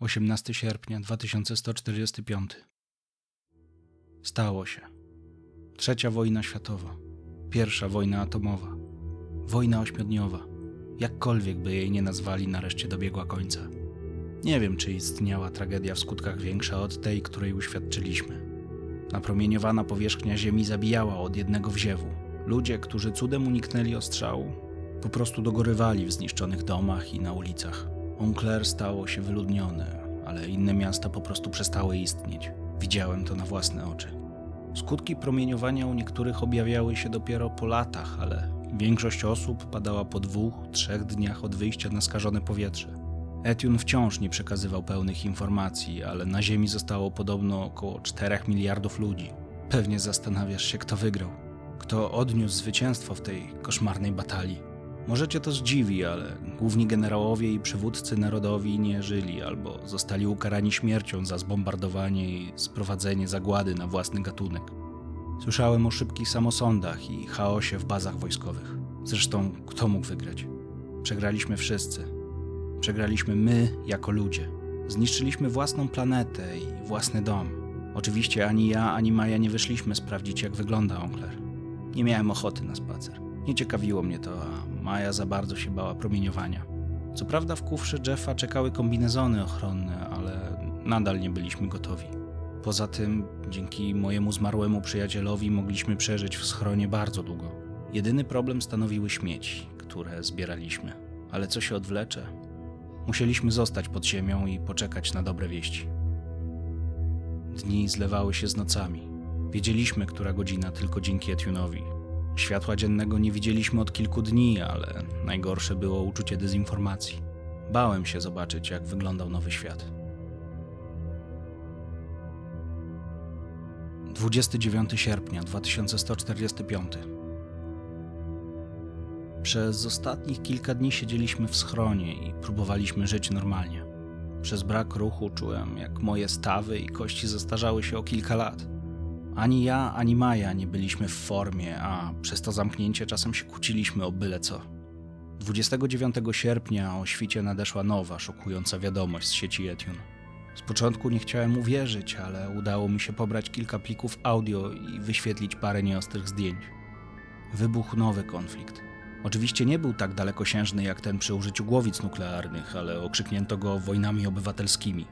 18 sierpnia 2145. Stało się. Trzecia wojna światowa. Pierwsza wojna atomowa. Wojna ośmiodniowa. Jakkolwiek by jej nie nazwali, nareszcie dobiegła końca. Nie wiem, czy istniała tragedia w skutkach większa od tej, której uświadczyliśmy. Napromieniowana powierzchnia Ziemi zabijała od jednego wziewu. Ludzie, którzy cudem uniknęli ostrzału, po prostu dogorywali w zniszczonych domach i na ulicach. Montclair stało się wyludnione, ale inne miasta po prostu przestały istnieć. Widziałem to na własne oczy. Skutki promieniowania u niektórych objawiały się dopiero po latach, ale większość osób padała po dwóch, trzech dniach od wyjścia na skażone powietrze. Etune wciąż nie przekazywał pełnych informacji, ale na Ziemi zostało podobno około 4 miliardów ludzi. Pewnie zastanawiasz się, kto wygrał, kto odniósł zwycięstwo w tej koszmarnej batalii. Może cię to zdziwi, ale główni generałowie i przywódcy narodowi nie żyli albo zostali ukarani śmiercią za zbombardowanie i sprowadzenie zagłady na własny gatunek. Słyszałem o szybkich samosądach i chaosie w bazach wojskowych. Zresztą, kto mógł wygrać? Przegraliśmy wszyscy. Przegraliśmy my jako ludzie. Zniszczyliśmy własną planetę i własny dom. Oczywiście ani ja, ani Maja nie wyszliśmy sprawdzić, jak wygląda Onkler. Nie miałem ochoty na spacer. Nie ciekawiło mnie to, a Maja za bardzo się bała promieniowania. Co prawda w kufrze Jeffa czekały kombinezony ochronne, ale nadal nie byliśmy gotowi. Poza tym, dzięki mojemu zmarłemu przyjacielowi mogliśmy przeżyć w schronie bardzo długo. Jedyny problem stanowiły śmieci, które zbieraliśmy. Ale co się odwlecze? Musieliśmy zostać pod ziemią i poczekać na dobre wieści. Dni zlewały się z nocami. Wiedzieliśmy, która godzina tylko dzięki Etunowi. Światła dziennego nie widzieliśmy od kilku dni, ale najgorsze było uczucie dezinformacji. Bałem się zobaczyć, jak wyglądał nowy świat. 29 sierpnia 2145. Przez ostatnich kilka dni siedzieliśmy w schronie i próbowaliśmy żyć normalnie. Przez brak ruchu czułem, jak moje stawy i kości zestarzały się o kilka lat. Ani ja, ani Maja nie byliśmy w formie, a przez to zamknięcie czasem się kłóciliśmy o byle co. 29 sierpnia o świcie nadeszła nowa, szokująca wiadomość z sieci Etune. Z początku nie chciałem uwierzyć, ale udało mi się pobrać kilka plików audio i wyświetlić parę nieostrych zdjęć. Wybuchł nowy konflikt. Oczywiście nie był tak dalekosiężny jak ten przy użyciu głowic nuklearnych, ale okrzyknięto go wojnami obywatelskimi.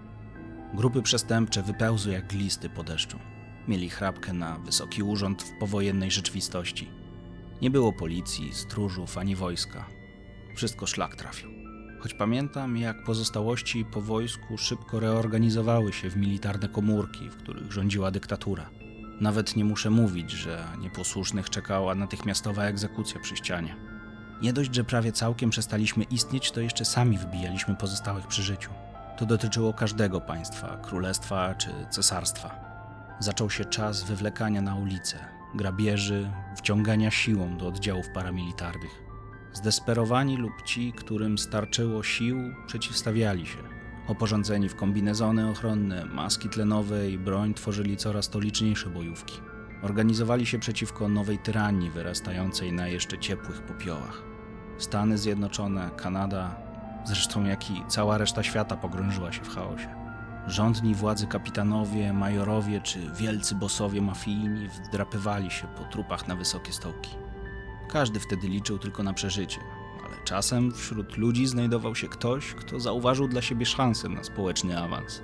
Grupy przestępcze wypełzły jak glisty po deszczu. Mieli chrapkę na wysoki urząd w powojennej rzeczywistości. Nie było policji, stróżów ani wojska. Wszystko szlak trafił. Choć pamiętam, jak pozostałości po wojsku szybko reorganizowały się w militarne komórki, w których rządziła dyktatura. Nawet nie muszę mówić, że nieposłusznych czekała natychmiastowa egzekucja przy ścianie. Nie dość, że prawie całkiem przestaliśmy istnieć, to jeszcze sami wybijaliśmy pozostałych przy życiu. To dotyczyło każdego państwa, królestwa czy cesarstwa. Zaczął się czas wywlekania na ulicę, grabieży, wciągania siłą do oddziałów paramilitarnych. Zdesperowani lub ci, którym starczyło sił, przeciwstawiali się. Oporządzeni w kombinezony ochronne, maski tlenowe i broń tworzyli coraz to liczniejsze bojówki. Organizowali się przeciwko nowej tyranii wyrastającej na jeszcze ciepłych popiołach. Stany Zjednoczone, Kanada, zresztą jak i cała reszta świata pogrążyła się w chaosie. Rządni władzy kapitanowie, majorowie czy wielcy bosowie mafijni wdrapywali się po trupach na wysokie stołki. Każdy wtedy liczył tylko na przeżycie, ale czasem wśród ludzi znajdował się ktoś, kto zauważył dla siebie szansę na społeczny awans.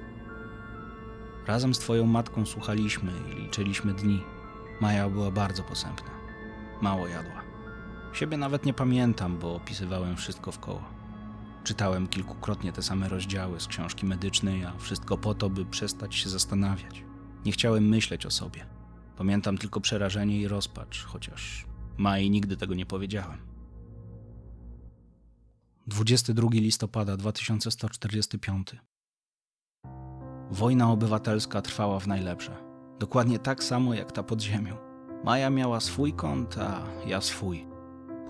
Razem z twoją matką słuchaliśmy i liczyliśmy dni. Maja była bardzo posępna. Mało jadła. Siebie nawet nie pamiętam, bo opisywałem wszystko w koło. Czytałem kilkukrotnie te same rozdziały z książki medycznej, a wszystko po to, by przestać się zastanawiać. Nie chciałem myśleć o sobie. Pamiętam tylko przerażenie i rozpacz, chociaż Mai nigdy tego nie powiedziałem. 22 listopada 2145. Wojna obywatelska trwała w najlepsze. Dokładnie tak samo jak ta pod ziemią. Maja miała swój kąt, a ja swój.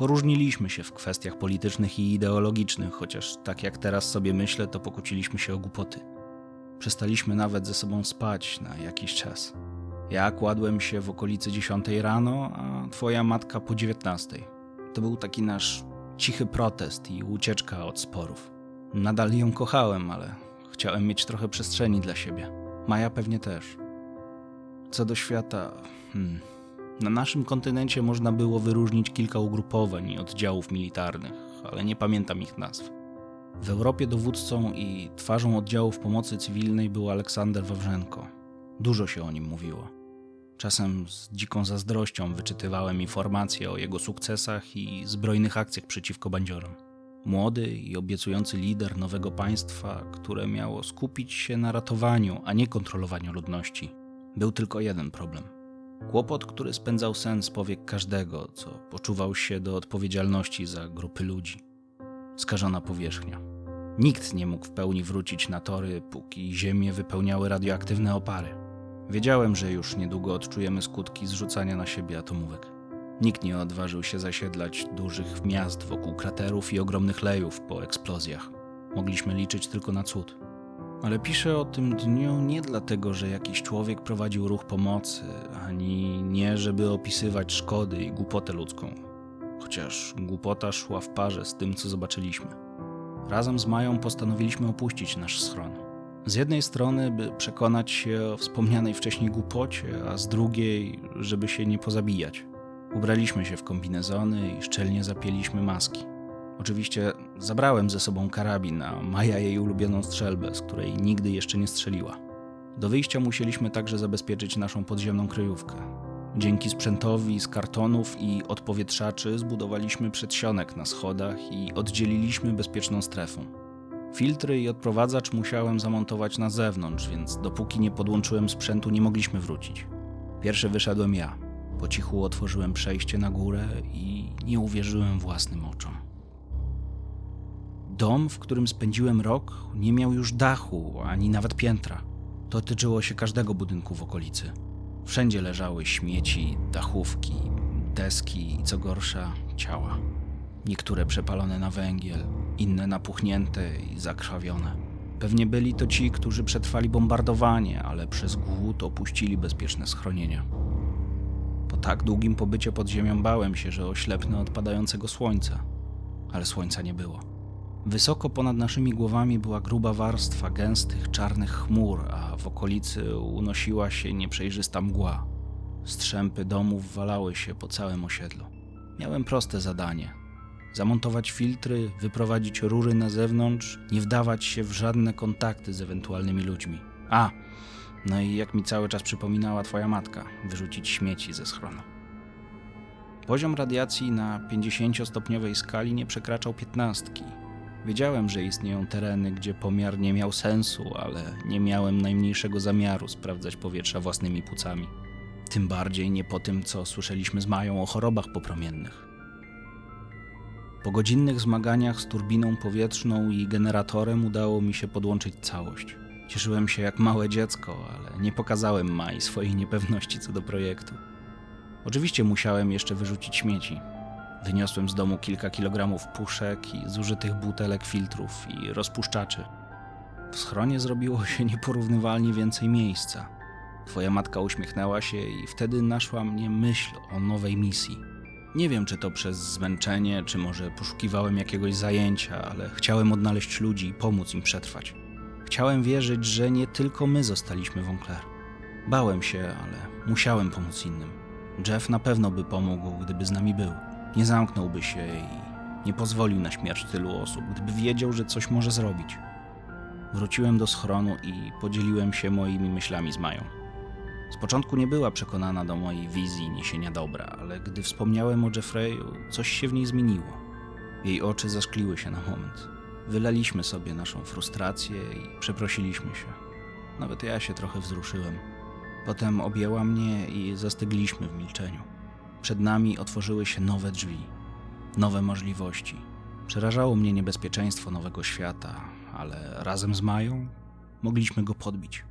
Poróżniliśmy się w kwestiach politycznych i ideologicznych, chociaż tak jak teraz sobie myślę, to pokłóciliśmy się o głupoty. Przestaliśmy nawet ze sobą spać na jakiś czas. Ja kładłem się w okolicy 10 rano, a twoja matka po 19. To był taki nasz cichy protest i ucieczka od sporów. Nadal ją kochałem, ale Chciałem mieć trochę przestrzeni dla siebie. Maja pewnie też. Co do świata, hmm. Na naszym kontynencie można było wyróżnić kilka ugrupowań i oddziałów militarnych, ale nie pamiętam ich nazw. W Europie dowódcą i twarzą oddziałów pomocy cywilnej był Aleksander Wawrzenko. Dużo się o nim mówiło. Czasem z dziką zazdrością wyczytywałem informacje o jego sukcesach i zbrojnych akcjach przeciwko bandziorom. Młody i obiecujący lider nowego państwa, które miało skupić się na ratowaniu, a nie kontrolowaniu ludności. Był tylko jeden problem. Kłopot, który spędzał sen z powiek każdego, co poczuwał się do odpowiedzialności za grupy ludzi. Skażona powierzchnia. Nikt nie mógł w pełni wrócić na tory, póki ziemię wypełniały radioaktywne opary. Wiedziałem, że już niedługo odczujemy skutki zrzucania na siebie atomówek. Nikt nie odważył się zasiedlać dużych miast wokół kraterów i ogromnych lejów po eksplozjach. Mogliśmy liczyć tylko na cud. Ale piszę o tym dniu nie dlatego, że jakiś człowiek prowadził ruch pomocy, ani nie, żeby opisywać szkody i głupotę ludzką. Chociaż głupota szła w parze z tym, co zobaczyliśmy. Razem z Mają postanowiliśmy opuścić nasz schron. Z jednej strony, by przekonać się o wspomnianej wcześniej głupocie, a z drugiej, żeby się nie pozabijać. Ubraliśmy się w kombinezony i szczelnie zapięliśmy maski. Oczywiście zabrałem ze sobą karabin, a Maja jej ulubioną strzelbę, z której nigdy jeszcze nie strzeliła. Do wyjścia musieliśmy także zabezpieczyć naszą podziemną kryjówkę. Dzięki sprzętowi z kartonów i odpowietrzaczy zbudowaliśmy przedsionek na schodach i oddzieliliśmy bezpieczną strefę. Filtry i odprowadzacz musiałem zamontować na zewnątrz, więc dopóki nie podłączyłem sprzętu, nie mogliśmy wrócić. Pierwszy wyszedłem ja. Po cichu otworzyłem przejście na górę i nie uwierzyłem własnym oczom. Dom, w którym spędziłem rok, nie miał już dachu ani nawet piętra. To tyczyło się każdego budynku w okolicy. Wszędzie leżały śmieci, dachówki, deski i co gorsza, ciała. Niektóre przepalone na węgiel, inne napuchnięte i zakrwawione. Pewnie byli to ci, którzy przetrwali bombardowanie, ale przez głód opuścili bezpieczne schronienia. Po tak długim pobycie pod ziemią bałem się, że oślepnę od padającego słońca, ale słońca nie było. Wysoko ponad naszymi głowami była gruba warstwa gęstych, czarnych chmur, a w okolicy unosiła się nieprzejrzysta mgła. Strzępy domów walały się po całym osiedlu. Miałem proste zadanie: zamontować filtry, wyprowadzić rury na zewnątrz, nie wdawać się w żadne kontakty z ewentualnymi ludźmi. A, no i jak mi cały czas przypominała twoja matka, wyrzucić śmieci ze schronu. Poziom radiacji na 50-stopniowej skali nie przekraczał piętnastki. Wiedziałem, że istnieją tereny, gdzie pomiar nie miał sensu, ale nie miałem najmniejszego zamiaru sprawdzać powietrza własnymi płucami. Tym bardziej nie po tym, co słyszeliśmy z Mają o chorobach popromiennych. Po godzinnych zmaganiach z turbiną powietrzną i generatorem udało mi się podłączyć całość. Cieszyłem się jak małe dziecko, ale nie pokazałem Mai swojej niepewności co do projektu. Oczywiście musiałem jeszcze wyrzucić śmieci. Wyniosłem z domu kilka kilogramów puszek i zużytych butelek filtrów i rozpuszczaczy. W schronie zrobiło się nieporównywalnie więcej miejsca. Twoja matka uśmiechnęła się i wtedy naszła mnie myśl o nowej misji. Nie wiem, czy to przez zmęczenie, czy może poszukiwałem jakiegoś zajęcia, ale chciałem odnaleźć ludzi i pomóc im przetrwać. Chciałem wierzyć, że nie tylko my zostaliśmy Wonkler. Bałem się, ale musiałem pomóc innym. Jeff na pewno by pomógł, gdyby z nami był. Nie zamknąłby się i nie pozwolił na śmierć tylu osób, gdyby wiedział, że coś może zrobić. Wróciłem do schronu i podzieliłem się moimi myślami z Mają. Z początku nie była przekonana do mojej wizji niesienia dobra, ale gdy wspomniałem o Jeffreyu, coś się w niej zmieniło. Jej oczy zaszkliły się na moment. Wylaliśmy sobie naszą frustrację i przeprosiliśmy się. Nawet ja się trochę wzruszyłem. Potem objęła mnie i zastygliśmy w milczeniu. Przed nami otworzyły się nowe drzwi, nowe możliwości. Przerażało mnie niebezpieczeństwo nowego świata, ale razem z Mają mogliśmy go podbić.